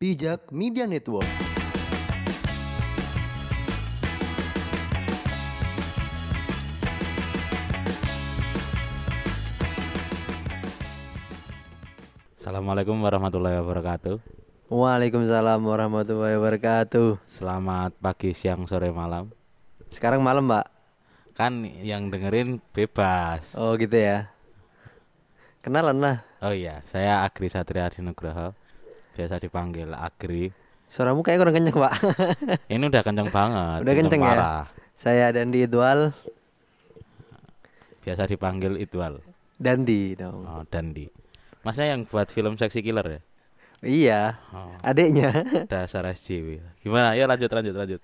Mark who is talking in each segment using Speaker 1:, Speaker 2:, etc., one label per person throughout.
Speaker 1: Bijak Media Network.
Speaker 2: Assalamualaikum warahmatullahi wabarakatuh.
Speaker 1: Waalaikumsalam warahmatullahi wabarakatuh.
Speaker 2: Selamat pagi, siang, sore, malam.
Speaker 1: Sekarang malam, Mbak.
Speaker 2: Kan yang dengerin bebas.
Speaker 1: Oh, gitu ya. Kenalan lah.
Speaker 2: Oh iya, saya Agri Satria Adinugroho. Biasa dipanggil Agri.
Speaker 1: Suaramu kayak kurang kenceng, Pak.
Speaker 2: Ini udah kenceng banget.
Speaker 1: Udah kenceng ya?
Speaker 2: parah.
Speaker 1: Saya Dandi Idwal.
Speaker 2: Biasa dipanggil Idwal.
Speaker 1: Dandi dong.
Speaker 2: Oh, Dandi. Masnya yang buat film Seksi Killer ya?
Speaker 1: Iya,
Speaker 2: Oh,
Speaker 1: adiknya.
Speaker 2: dasar SJW. Gimana? Ayo lanjut lanjut lanjut.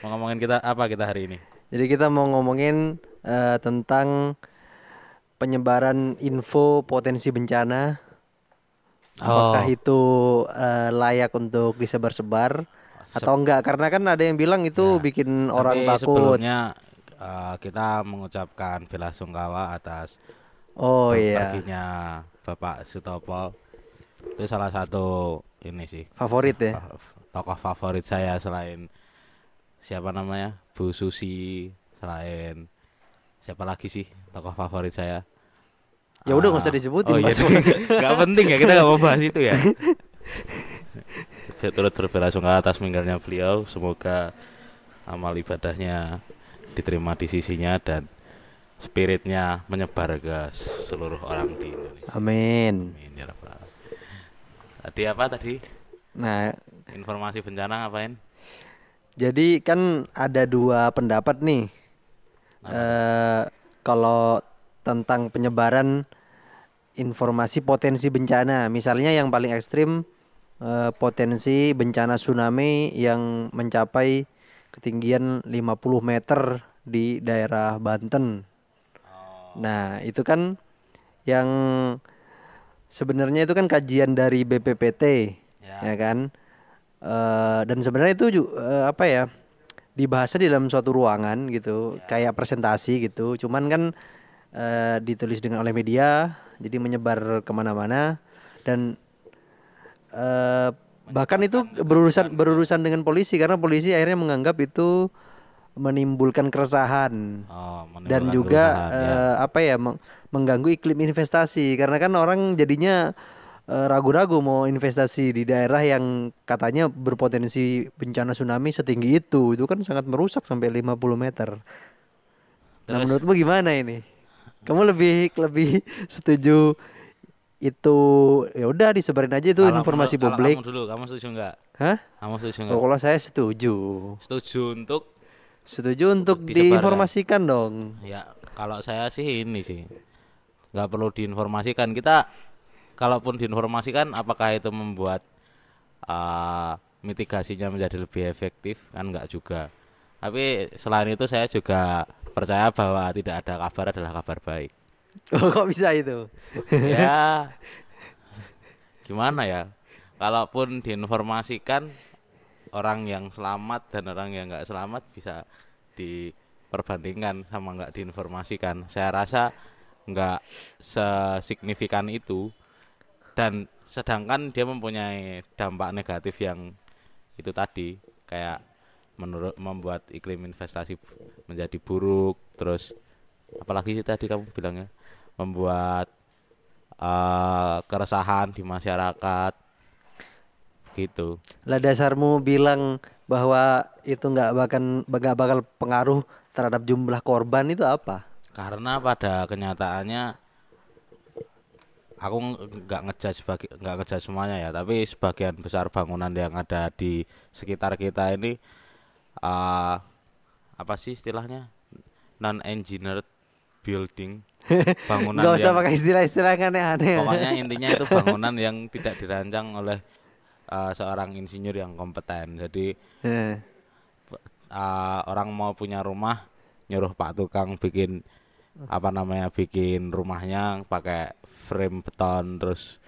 Speaker 2: Mau ngomongin kita apa kita hari ini?
Speaker 1: Jadi kita mau ngomongin eh, tentang penyebaran info potensi bencana. Apakah
Speaker 2: Oh.
Speaker 1: itu eh, layak untuk disebar-sebar atau enggak? Karena kan ada yang bilang itu
Speaker 2: Ya,
Speaker 1: bikin orang
Speaker 2: Tapi
Speaker 1: takut.
Speaker 2: sebelumnya eh, kita mengucapkan bela sungkawa atas
Speaker 1: Oh iya,
Speaker 2: perginya Bapak Sutopo itu salah satu ini sih
Speaker 1: favorit ya.
Speaker 2: tokoh favorit saya selain siapa namanya Bu Susi selain siapa lagi sih tokoh favorit saya
Speaker 1: Ya udah nggak usah
Speaker 2: Ah,
Speaker 1: disebutin,
Speaker 2: oh iya
Speaker 1: Mas.
Speaker 2: nggak penting ya kita nggak mau bahas itu ya saya turut berbelasungkawa atas meninggalnya beliau semoga amal ibadahnya diterima di sisinya dan spiritnya menyebar ke seluruh orang di Indonesia
Speaker 1: Amin.
Speaker 2: Amin ya rabbal. Tadi apa tadi?
Speaker 1: Nah,
Speaker 2: Informasi bencana ngapain?
Speaker 1: jadi kan ada dua pendapat nih. Eh kalau tentang penyebaran informasi potensi bencana, misalnya yang paling ekstrim eh, potensi bencana tsunami yang mencapai ketinggian 50 meter di daerah Banten. Nah, itu kan yang sebenarnya itu kan kajian dari BPPT,
Speaker 2: Ya.
Speaker 1: ya, kan? Eh, dan sebenarnya itu juga apa ya? Dibahasnya di dalam suatu ruangan gitu, kayak presentasi gitu. Cuman kan eh, ditulis dengan oleh media, jadi menyebar ke mana-mana dan eh, bahkan itu berurusan berurusan dengan polisi karena polisi akhirnya menganggap itu menimbulkan keresahan
Speaker 2: Oh,
Speaker 1: dan
Speaker 2: menimbulkan
Speaker 1: juga
Speaker 2: keresahan, ya.
Speaker 1: eh, apa ya meng- mengganggu iklim investasi karena kan orang jadinya ragu-ragu mau investasi di daerah yang katanya berpotensi bencana tsunami setinggi itu itu kan sangat merusak sampai 50 meter. Nah,
Speaker 2: Terus?
Speaker 1: menurutmu gimana ini? Kamu lebih lebih setuju itu ya udah disebarin aja itu
Speaker 2: Kalau
Speaker 1: informasi
Speaker 2: menurut- kalau
Speaker 1: publik.
Speaker 2: Kamu dulu, kamu setuju nggak?
Speaker 1: Hah?
Speaker 2: Kamu setuju
Speaker 1: Oh,
Speaker 2: nggak?
Speaker 1: kalau saya setuju.
Speaker 2: Setuju untuk
Speaker 1: Setuju untuk diinformasikan dong.
Speaker 2: ya kalau saya sih ini sih nggak perlu diinformasikan kita kalaupun diinformasikan apakah itu membuat uh, mitigasinya menjadi lebih efektif kan nggak juga tapi selain itu saya juga percaya bahwa tidak ada kabar adalah kabar baik.
Speaker 1: Oh, kok bisa itu?
Speaker 2: ya. Gimana ya? Kalaupun diinformasikan orang yang selamat dan orang yang nggak selamat bisa diperbandingkan sama nggak diinformasikan. Saya rasa nggak sesignifikan itu. Dan sedangkan dia mempunyai dampak negatif yang itu tadi kayak menurut membuat iklim investasi menjadi buruk. Terus apalagi sih tadi kamu bilangnya membuat eh, keresahan di masyarakat. Gitu.
Speaker 1: Lah dasarmu bilang bahwa itu nggak bakal nggak bakal pengaruh terhadap jumlah korban itu apa?
Speaker 2: karena pada kenyataannya aku ng- nggak ngejudge bagi nggak ngejudge semuanya ya. Tapi sebagian besar bangunan yang ada di sekitar kita ini eh, apa sih istilahnya non engineered building bangunan
Speaker 1: Nggak usah
Speaker 2: yang-
Speaker 1: pakai istilah-istilah yang aneh-aneh.
Speaker 2: Pokoknya intinya itu bangunan yang tidak dirancang oleh uh, seorang insinyur yang kompeten. Jadi uh, orang mau punya rumah nyuruh Pak tukang bikin apa namanya bikin rumahnya pakai frame beton terus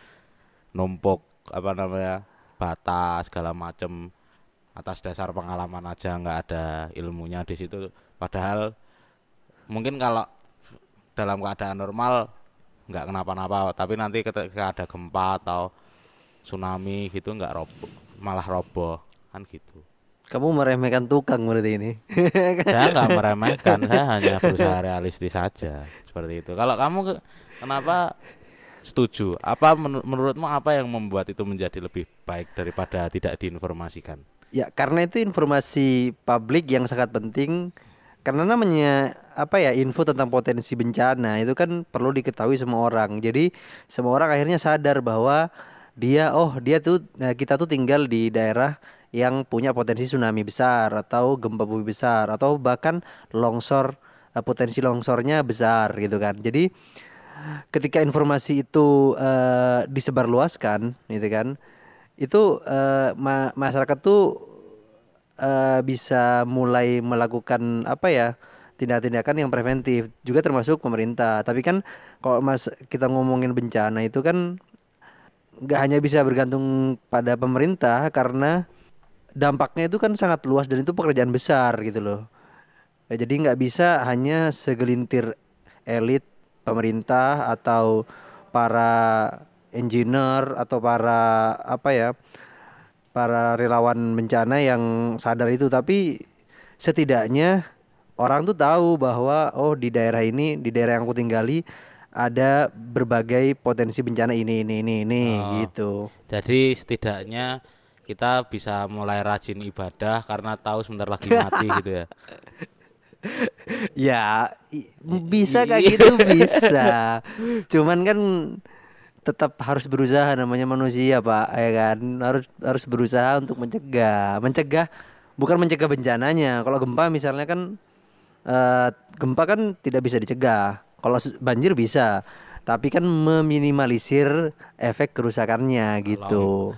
Speaker 2: numpuk apa namanya bata segala macem atas dasar pengalaman aja nggak ada ilmunya di situ. Padahal mungkin kalau dalam keadaan normal nggak kenapa-napa tapi nanti ketika ada gempa atau tsunami gitu nggak roboh malah roboh kan gitu.
Speaker 1: Kamu meremehkan tukang berarti ini.
Speaker 2: saya nggak meremehkan saya hanya berusaha realistis saja seperti itu. Kalau kamu ke- kenapa setuju? Apa menur- menurutmu apa yang membuat itu menjadi lebih baik daripada tidak diinformasikan
Speaker 1: Ya, karena itu informasi publik yang sangat penting karena namanya apa ya info tentang potensi bencana itu kan perlu diketahui semua orang. Jadi semua orang akhirnya sadar bahwa dia oh dia tuh nah, kita tuh tinggal di daerah yang punya potensi tsunami besar atau gempa bumi besar atau bahkan longsor eh, potensi longsornya besar gitu kan. Jadi ketika informasi itu eh, disebarluaskan gitu kan itu eh, ma- masyarakat tuh eh, bisa mulai melakukan apa ya tindak-tindakan yang preventif juga termasuk pemerintah. Tapi kan kalau mas kita ngomongin bencana itu kan nggak hanya bisa bergantung pada pemerintah karena dampaknya itu kan sangat luas dan itu pekerjaan besar gitu loh. Ya, jadi nggak bisa hanya segelintir elit pemerintah atau para engineer atau para apa ya para relawan bencana yang sadar itu tapi setidaknya orang tuh tahu bahwa oh di daerah ini di daerah yang aku tinggali ada berbagai potensi bencana ini ini ini ini
Speaker 2: Oh.
Speaker 1: gitu
Speaker 2: jadi setidaknya kita bisa mulai rajin ibadah karena tahu sebentar lagi mati gitu ya
Speaker 1: Ya, bisa kayak gitu bisa. Cuman kan tetap harus berusaha namanya manusia, Pak, ya kan? Harus harus berusaha untuk mencegah. Mencegah bukan mencegah bencananya. Kalau gempa misalnya kan eh, gempa kan tidak bisa dicegah. Kalau banjir bisa. Tapi kan meminimalisir efek kerusakannya gitu.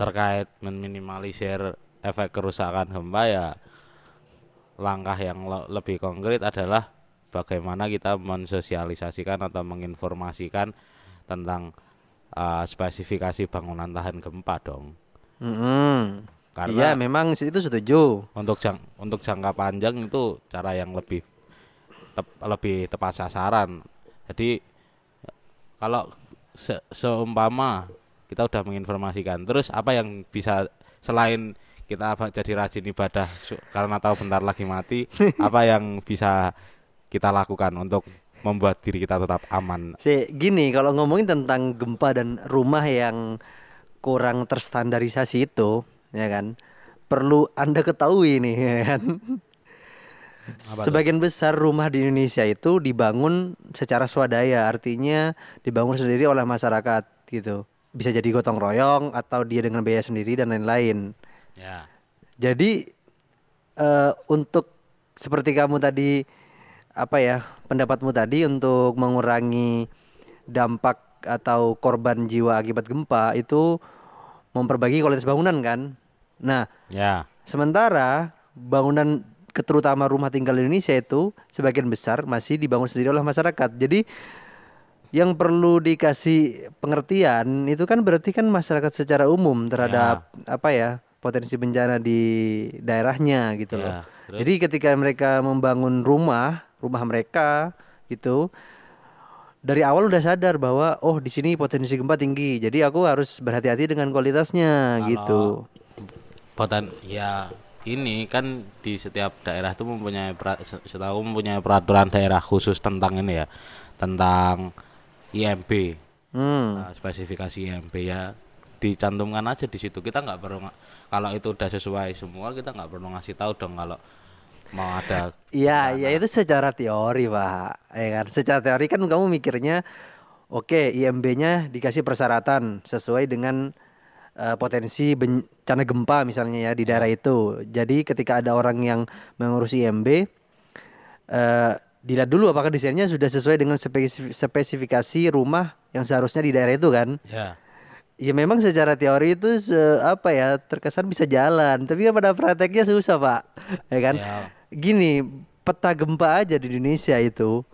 Speaker 2: terkait meminimalisir efek kerusakan gempa ya langkah yang le- lebih konkret adalah bagaimana kita mensosialisasikan atau menginformasikan tentang uh, spesifikasi bangunan tahan gempa dong
Speaker 1: Mm-mm.
Speaker 2: Karena-
Speaker 1: Iya, memang itu setuju.
Speaker 2: untuk jang untuk jangka panjang itu cara yang lebih tep- lebih tepat sasaran jadi kalau se- seumpama kita udah menginformasikan terus apa yang bisa selain kita jadi rajin ibadah karena tahu bentar lagi mati apa yang bisa kita lakukan untuk membuat diri kita tetap aman
Speaker 1: Si gini, kalau ngomongin tentang gempa dan rumah yang kurang terstandarisasi itu, ya kan, perlu Anda ketahui nih, ya kan.
Speaker 2: Apa?
Speaker 1: Sebagian besar rumah di Indonesia itu dibangun secara swadaya, artinya dibangun sendiri oleh masyarakat gitu. Bisa jadi gotong royong atau dia dengan biaya sendiri dan lain-lain.
Speaker 2: ya
Speaker 1: Jadi eh, untuk seperti kamu tadi apa ya pendapatmu tadi untuk mengurangi dampak atau korban jiwa akibat gempa itu memperbaiki kualitas bangunan kan. Nah,
Speaker 2: ya
Speaker 1: sementara bangunan terutama rumah tinggal di Indonesia itu sebagian besar masih dibangun sendiri oleh masyarakat. Jadi yang perlu dikasih pengertian itu kan berarti kan masyarakat secara umum terhadap apa ya potensi bencana di daerahnya gitu loh.
Speaker 2: Ya, terus?
Speaker 1: Jadi ketika mereka membangun rumah, rumah mereka gitu dari awal udah sadar bahwa oh di sini potensi gempa tinggi. Jadi aku harus berhati-hati dengan kualitasnya
Speaker 2: Kalau-
Speaker 1: gitu.
Speaker 2: Poten ya ini kan di setiap daerah itu mempunyai setahu mempunyai peraturan daerah khusus tentang ini ya tentang IMB
Speaker 1: Hmm.
Speaker 2: Nah, spesifikasi IMB ya dicantumkan aja di situ kita nggak perlu kalau itu udah sesuai semua kita nggak perlu ngasih tahu dong kalau mau ada
Speaker 1: Iya, ya itu secara teori, Pak. Ya kan? Secara teori kan kamu mikirnya oke, IMB-nya dikasih persyaratan sesuai dengan eh, potensi bencana gempa misalnya ya di daerah itu. Jadi ketika ada orang yang mengurus IMB eh dilihat dulu apakah desainnya sudah sesuai dengan spesif- spesifikasi rumah yang seharusnya di daerah itu kan.
Speaker 2: ya
Speaker 1: Ya memang secara teori itu se- apa ya terkesan bisa jalan, tapi kan pada prakteknya susah pak, ya kan?
Speaker 2: Ya.
Speaker 1: Gini peta gempa aja di Indonesia itu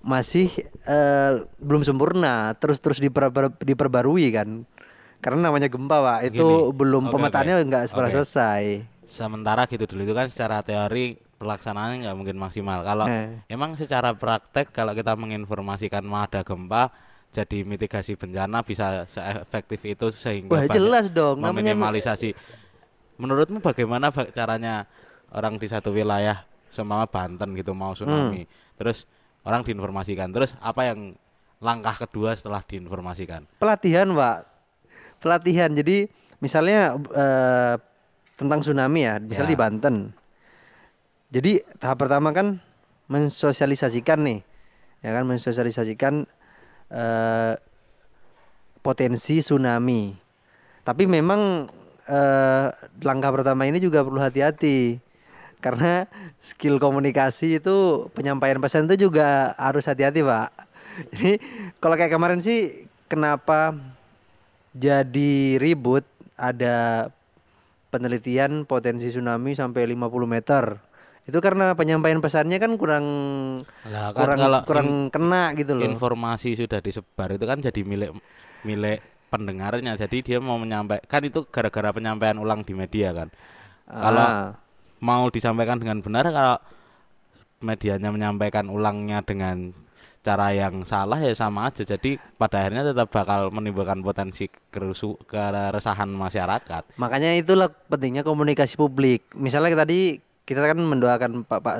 Speaker 1: masih eh, belum sempurna, terus terus diper- diperbarui kan? Karena namanya gempa pak, itu
Speaker 2: Gini,
Speaker 1: belum
Speaker 2: oke,
Speaker 1: pemetaannya nggak
Speaker 2: Oke.
Speaker 1: selesai.
Speaker 2: sementara gitu dulu itu kan secara teori pelaksanaannya nggak mungkin maksimal kalau
Speaker 1: Eh.
Speaker 2: emang secara praktek kalau kita menginformasikan mau ada gempa jadi mitigasi bencana bisa seefektif itu sehingga
Speaker 1: Wah jelas dong, namanya
Speaker 2: meminimalisasi menurutmu bagaimana ba- caranya orang di satu wilayah seumpama Banten gitu mau tsunami. Terus orang diinformasikan. Terus apa yang langkah kedua setelah diinformasikan?
Speaker 1: Pelatihan pak pelatihan. Jadi misalnya eh, tentang tsunami ya misalnya
Speaker 2: Ya.
Speaker 1: di Banten. Jadi tahap pertama kan mensosialisasikan nih ya kan mensosialisasikan eh, potensi tsunami. Tapi memang eh, langkah pertama ini juga perlu hati-hati karena skill komunikasi itu penyampaian pesan itu juga harus hati-hati pak. Jadi kalau kayak kemarin sih kenapa jadi ribut ada penelitian potensi tsunami sampai 50 meter? Itu karena penyampaian pesannya kan kurang
Speaker 2: Lah, kan
Speaker 1: kurang
Speaker 2: kalau
Speaker 1: kurang kena gitu loh.
Speaker 2: informasi sudah disebar itu kan jadi milik milik pendengarnya. Jadi dia mau menyampaikan kan itu gara-gara penyampaian ulang di media kan. Kalau
Speaker 1: Ah.
Speaker 2: Mau disampaikan dengan benar kalau medianya menyampaikan ulangnya dengan cara yang salah ya sama aja jadi pada akhirnya tetap bakal menimbulkan potensi kerusu keresahan masyarakat
Speaker 1: Makanya itulah pentingnya komunikasi publik. Misalnya tadi kita kan mendoakan Pak Pak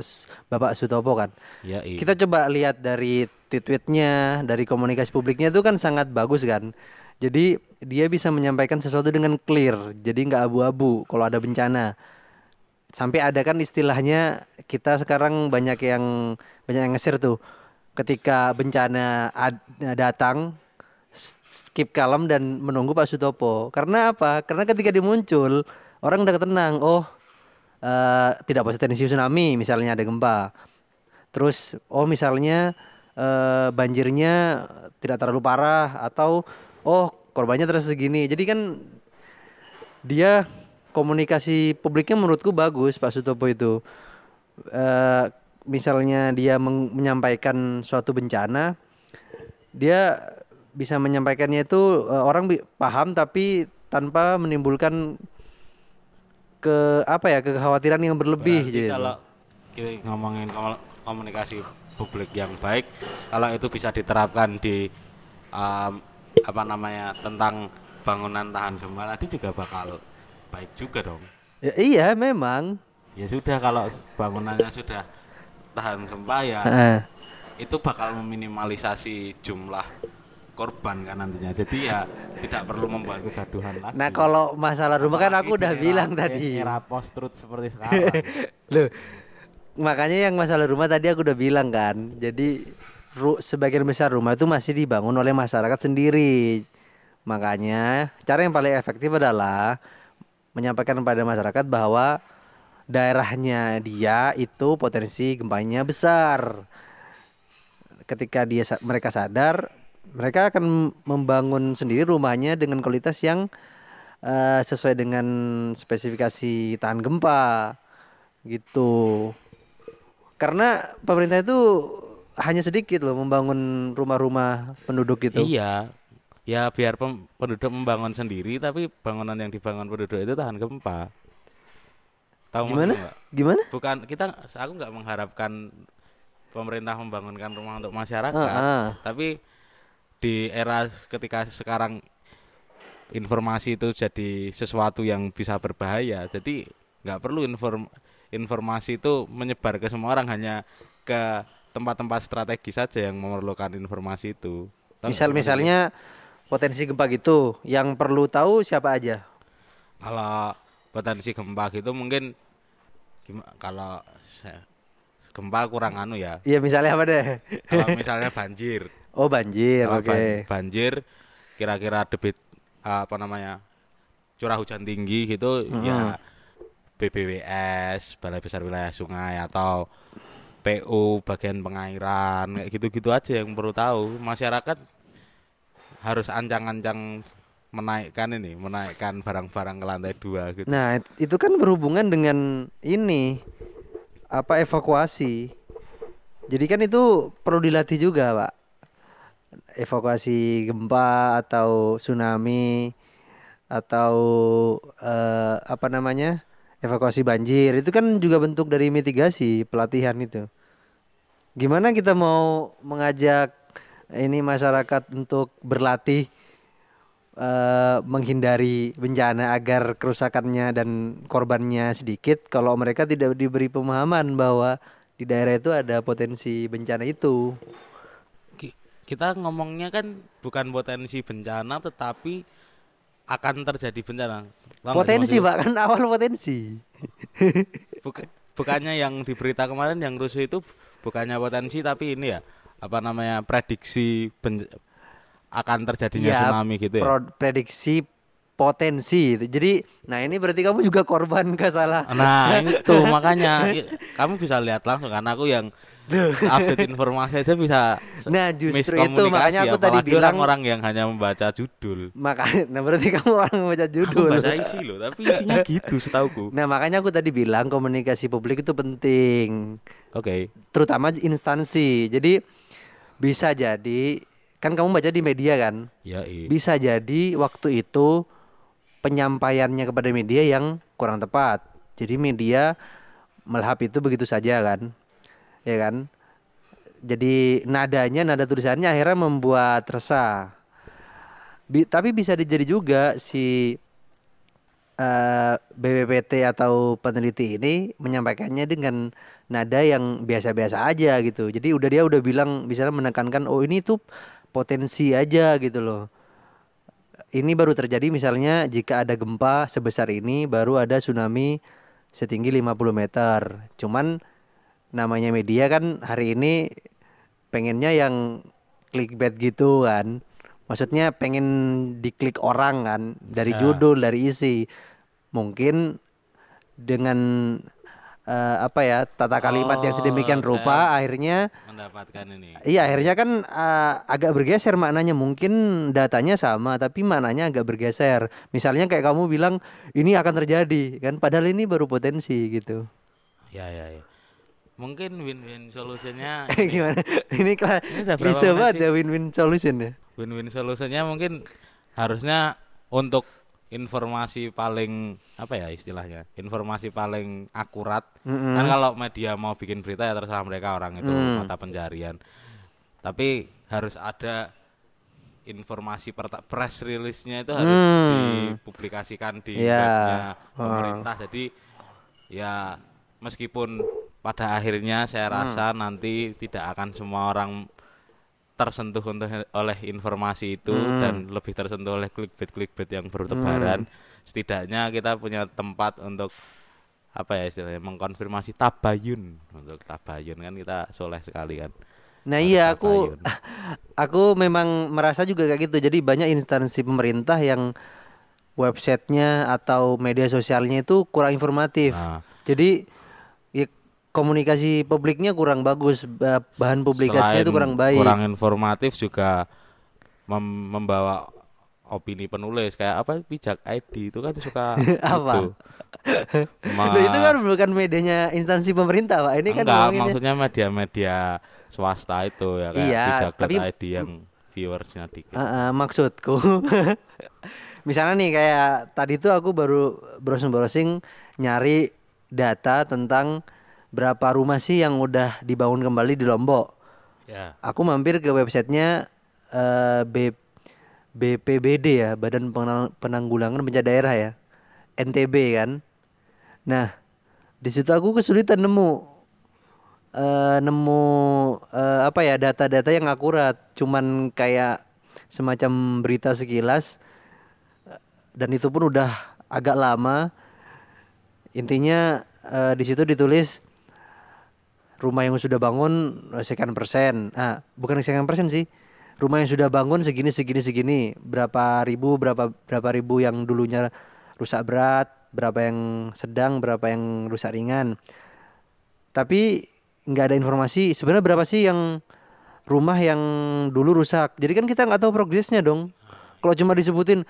Speaker 1: Bapak Sutopo kan.
Speaker 2: ya iya
Speaker 1: Kita coba lihat dari tweet-tweetnya, dari komunikasi publiknya itu kan sangat bagus kan. Jadi dia bisa menyampaikan sesuatu dengan clear, jadi nggak abu-abu kalau ada bencana. Sampai ada kan istilahnya kita sekarang banyak yang banyak yang nge-share tuh. Ketika bencana ad- datang, s- keep kalem dan menunggu Pak Sutopo. Karena apa? Karena ketika dia muncul, orang udah tenang. Oh, eh, tidak potensi tsunami, misalnya ada gempa. Terus, oh misalnya eh, banjirnya tidak terlalu parah atau oh korbannya terus segini. Jadi kan dia komunikasi publiknya menurutku bagus Pak Sutopo itu. Eh, misalnya dia menyampaikan suatu bencana, dia bisa menyampaikannya itu eh, orang bi- paham tapi tanpa menimbulkan ke apa ya kekhawatiran yang berlebih
Speaker 2: Berarti
Speaker 1: gitu.
Speaker 2: kalau kita ngomongin komu- komunikasi publik yang baik, kalau itu bisa diterapkan di um, apa namanya tentang bangunan tahan gempa tadi juga bakal baik juga dong.
Speaker 1: Ya, iya memang.
Speaker 2: Ya sudah kalau bangunannya sudah tahan gempa ya
Speaker 1: Heeh.
Speaker 2: itu bakal meminimalisasi jumlah korban kan nantinya. Jadi ya tidak perlu membuat kegaduhan lagi.
Speaker 1: Nah kalau masalah rumah kan aku udah bilang
Speaker 2: era-
Speaker 1: tadi.
Speaker 2: Era post truth seperti sekarang.
Speaker 1: Loh, makanya yang masalah rumah tadi aku udah bilang kan. Jadi ru- sebagian besar rumah itu masih dibangun oleh masyarakat sendiri. Makanya cara yang paling efektif adalah menyampaikan kepada masyarakat bahwa daerahnya dia itu potensi gempanya besar. Ketika dia mereka sadar, mereka akan membangun sendiri rumahnya dengan kualitas yang eh, sesuai dengan spesifikasi tahan gempa gitu. Karena pemerintah itu hanya sedikit loh membangun rumah-rumah penduduk gitu.
Speaker 2: Iya. Ya biar pem- penduduk membangun sendiri tapi bangunan yang dibangun penduduk itu tahan gempa. Tahu
Speaker 1: Gimana? Gimana?
Speaker 2: Bukan kita aku nggak mengharapkan pemerintah membangunkan rumah untuk masyarakat,
Speaker 1: Ah, ah.
Speaker 2: tapi di era ketika sekarang informasi itu jadi sesuatu yang bisa berbahaya. Jadi nggak perlu inform informasi itu menyebar ke semua orang hanya ke tempat-tempat strategis saja yang memerlukan informasi itu.
Speaker 1: Misal misalnya potensi gempa gitu, yang perlu tahu siapa aja?
Speaker 2: kalau potensi gempa gitu mungkin kalau gempa kurang anu ya
Speaker 1: Iya misalnya apa deh?
Speaker 2: kalau misalnya banjir
Speaker 1: Oh banjir, oke.
Speaker 2: ban- banjir kira-kira debit apa namanya curah hujan tinggi gitu ya BBWS Balai Besar Wilayah Sungai atau PU bagian pengairan kayak gitu-gitu aja yang perlu tahu masyarakat harus ancang-ancang menaikkan ini menaikkan barang-barang ke lantai dua gitu
Speaker 1: Nah it- itu kan berhubungan dengan ini apa evakuasi. Jadi kan itu perlu dilatih juga pak. Evakuasi gempa atau tsunami atau eh, apa namanya evakuasi banjir itu kan juga bentuk dari mitigasi pelatihan itu. Gimana kita mau mengajak ini masyarakat untuk berlatih eh, menghindari bencana agar kerusakannya dan korbannya sedikit kalau mereka tidak diberi pemahaman bahwa di daerah itu ada potensi bencana itu.
Speaker 2: Ki- kita ngomongnya kan bukan potensi bencana tetapi akan terjadi bencana. Sih
Speaker 1: Potensi? Pak, kan awal potensi.
Speaker 2: Buka- bukannya yang di berita kemarin yang rusuh itu bukannya potensi tapi ini ya apa namanya prediksi ben- akan terjadinya
Speaker 1: Iya,
Speaker 2: tsunami gitu ya.
Speaker 1: pro- prediksi potensi. Jadi, nah ini berarti kamu juga korban kesalahan.
Speaker 2: Nah itu makanya kamu bisa lihat langsung kan aku yang update informasi aja bisa
Speaker 1: Nah, justru itu makanya aku tadi bilang
Speaker 2: orang-orang yang hanya membaca judul.
Speaker 1: Makanya, nah berarti kamu orang membaca
Speaker 2: Aku
Speaker 1: judul.
Speaker 2: baca isi loh, tapi isinya gitu setauku.
Speaker 1: Nah, makanya aku tadi bilang komunikasi publik itu penting,
Speaker 2: Oke.
Speaker 1: terutama instansi. Jadi bisa jadi kan kamu baca di media kan,
Speaker 2: Ya, iya.
Speaker 1: bisa jadi waktu itu penyampaiannya kepada media yang kurang tepat. Jadi media melahap itu begitu saja kan, ya kan. Jadi nadanya, nada tulisannya akhirnya membuat resah. Bi- tapi bisa jadi juga si eh, BPPT atau peneliti ini menyampaikannya dengan nada yang biasa-biasa aja gitu. Jadi udah dia udah bilang bisa menekankan oh ini tuh potensi aja gitu loh. Ini baru terjadi misalnya jika ada gempa sebesar ini baru ada tsunami setinggi 50 meter. Cuman namanya media kan hari ini pengennya yang clickbait gitu kan. Maksudnya pengen diklik orang kan dari
Speaker 2: Ya.
Speaker 1: judul, dari isi. Mungkin dengan eh, apa ya tata kalimat yang sedemikian
Speaker 2: Oh,
Speaker 1: rupa akhirnya
Speaker 2: Mendapatkan ini.
Speaker 1: Iya akhirnya kan eh, agak bergeser maknanya mungkin datanya sama tapi maknanya agak bergeser. Misalnya kayak kamu bilang ini akan terjadi kan padahal ini baru potensi gitu.
Speaker 2: Ya, ya, ya. Mungkin win-win solutionnya
Speaker 1: Gimana? Ini kela-
Speaker 2: Ini udah berapa
Speaker 1: bisa banget ya win-win solution ya.
Speaker 2: Win-win solutionnya mungkin harusnya untuk informasi paling apa ya istilahnya informasi paling akurat
Speaker 1: Mm-mm.
Speaker 2: kan kalau media mau bikin berita ya terserah mereka orang itu
Speaker 1: Mm.
Speaker 2: mata pencarian tapi harus ada informasi press release-nya itu harus
Speaker 1: Hmm.
Speaker 2: dipublikasikan di
Speaker 1: Iya.
Speaker 2: webnya
Speaker 1: Ah.
Speaker 2: pemerintah jadi ya meskipun pada akhirnya saya
Speaker 1: Hmm.
Speaker 2: rasa nanti tidak akan semua orang tersentuh untuk oleh informasi itu
Speaker 1: Hmm.
Speaker 2: dan lebih tersentuh oleh clickbait-clickbait yang bertebaran. Setidaknya kita punya tempat untuk apa ya istilahnya mengkonfirmasi tabayun untuk tabayun kan kita soleh sekali kan.
Speaker 1: Nah iya aku
Speaker 2: tabayun.
Speaker 1: aku memang merasa juga kayak gitu. Jadi banyak instansi pemerintah yang websitenya atau media sosialnya itu kurang informatif.
Speaker 2: Nah,
Speaker 1: Jadi ya, komunikasi publiknya kurang bagus, ba- bahan publikasinya itu
Speaker 2: selain
Speaker 1: kurang baik.
Speaker 2: Kurang informatif juga mem- membawa opini penulis kayak apa pijak ID itu kan suka
Speaker 1: Apa?
Speaker 2: itu. Ma-
Speaker 1: Loh, itu kan bukan medianya instansi pemerintah, Pak. Ini kan
Speaker 2: enggak
Speaker 1: ngomonginnya-
Speaker 2: maksudnya media-media swasta itu ya kayak
Speaker 1: Iya, tapi-
Speaker 2: pijak.id yang viewersnya dikit.
Speaker 1: Ah, ah, maksudku. Misalnya nih kayak tadi tuh aku baru browsing-browsing nyari data tentang berapa rumah sih yang udah dibangun kembali di Lombok.
Speaker 2: Ya.
Speaker 1: Aku mampir ke websitenya eh, B, BPBD ya, Badan Penang- Penanggulangan Bencana Daerah ya, NTB kan. Nah, di situ aku kesulitan nemu eh, nemu eh, apa ya data-data yang akurat, cuman kayak semacam berita sekilas dan itu pun udah agak lama. Intinya eh, di situ ditulis rumah yang sudah bangun eh, sekian persen. Ah, bukan sekian persen sih. Rumah yang sudah bangun segini segini segini. Berapa ribu berapa berapa ribu yang dulunya rusak berat, berapa yang sedang, berapa yang rusak ringan. Tapi nggak ada informasi sebenarnya berapa sih yang rumah yang dulu rusak. Jadi kan kita nggak tahu progresnya dong. Kalau cuma disebutin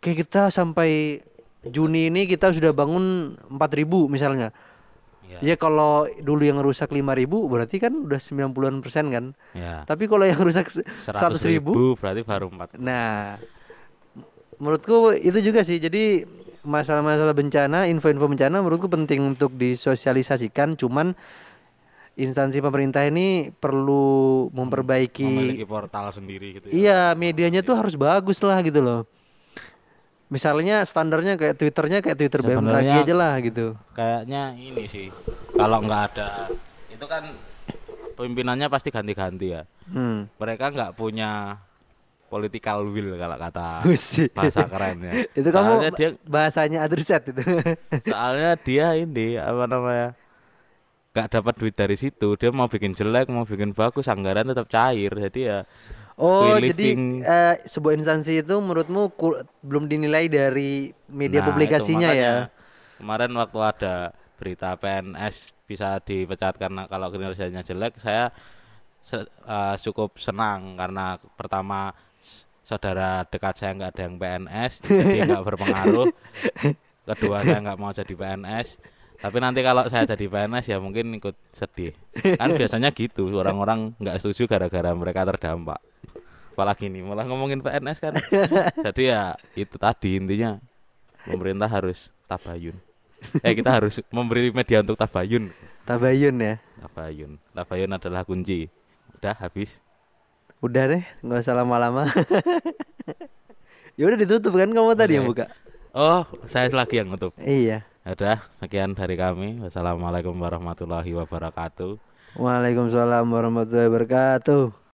Speaker 1: kayak kita sampai Juni ini kita sudah bangun 4000 misalnya.
Speaker 2: Ya.
Speaker 1: Ya kalau dulu yang rusak 5000 berarti kan udah 90-an persen kan.
Speaker 2: Ya.
Speaker 1: Tapi kalau yang rusak se-
Speaker 2: 100
Speaker 1: 100 ribu,
Speaker 2: ribu berarti baru 4
Speaker 1: nah menurutku itu juga sih. Jadi masalah-masalah bencana, info-info bencana menurutku penting untuk disosialisasikan. Cuman instansi pemerintah ini perlu memperbaiki.
Speaker 2: memiliki portal sendiri gitu ya.
Speaker 1: Iya, medianya tuh harus bagus lah gitu loh. Misalnya standarnya kayak Twitternya kayak Twitter BMKG aja lah gitu.
Speaker 2: kayaknya ini sih kalau nggak ada itu kan pimpinannya pasti ganti-ganti ya
Speaker 1: Hmm.
Speaker 2: mereka nggak punya political will kalau kata bahasa kerennya
Speaker 1: itu kamu
Speaker 2: soalnya dia
Speaker 1: bahasanya adreset itu.
Speaker 2: soalnya dia ini apa namanya nggak dapat duit dari situ dia mau bikin jelek mau bikin bagus anggaran tetap cair jadi ya
Speaker 1: oh, jadi eh, sebuah instansi itu menurutmu ku- belum dinilai dari media
Speaker 2: Nah, itu
Speaker 1: publikasinya ya.
Speaker 2: kemarin waktu ada berita PNS bisa dipecat karena kalau kinerjanya jelek saya se- eh, cukup senang karena pertama saudara dekat saya nggak ada yang PNS jadi nggak berpengaruh. Kedua saya nggak mau jadi PNS tapi nanti kalau saya jadi PNS ya mungkin ikut sedih. Kan biasanya gitu orang-orang nggak setuju gara-gara mereka terdampak apalagi nih malah ngomongin PNS kan jadi ya itu tadi intinya pemerintah harus tabayun eh kita harus memberi media untuk tabayun
Speaker 1: Tabayun ya.
Speaker 2: tabayun tabayun adalah kunci udah habis
Speaker 1: Udah deh, nggak usah lama-lama. ya udah ditutup kan kamu tadi yang buka.
Speaker 2: oh saya lagi yang nutup
Speaker 1: Iya.
Speaker 2: udah sekian dari kami wassalamualaikum warahmatullahi wabarakatuh
Speaker 1: Waalaikumsalam warahmatullahi wabarakatuh.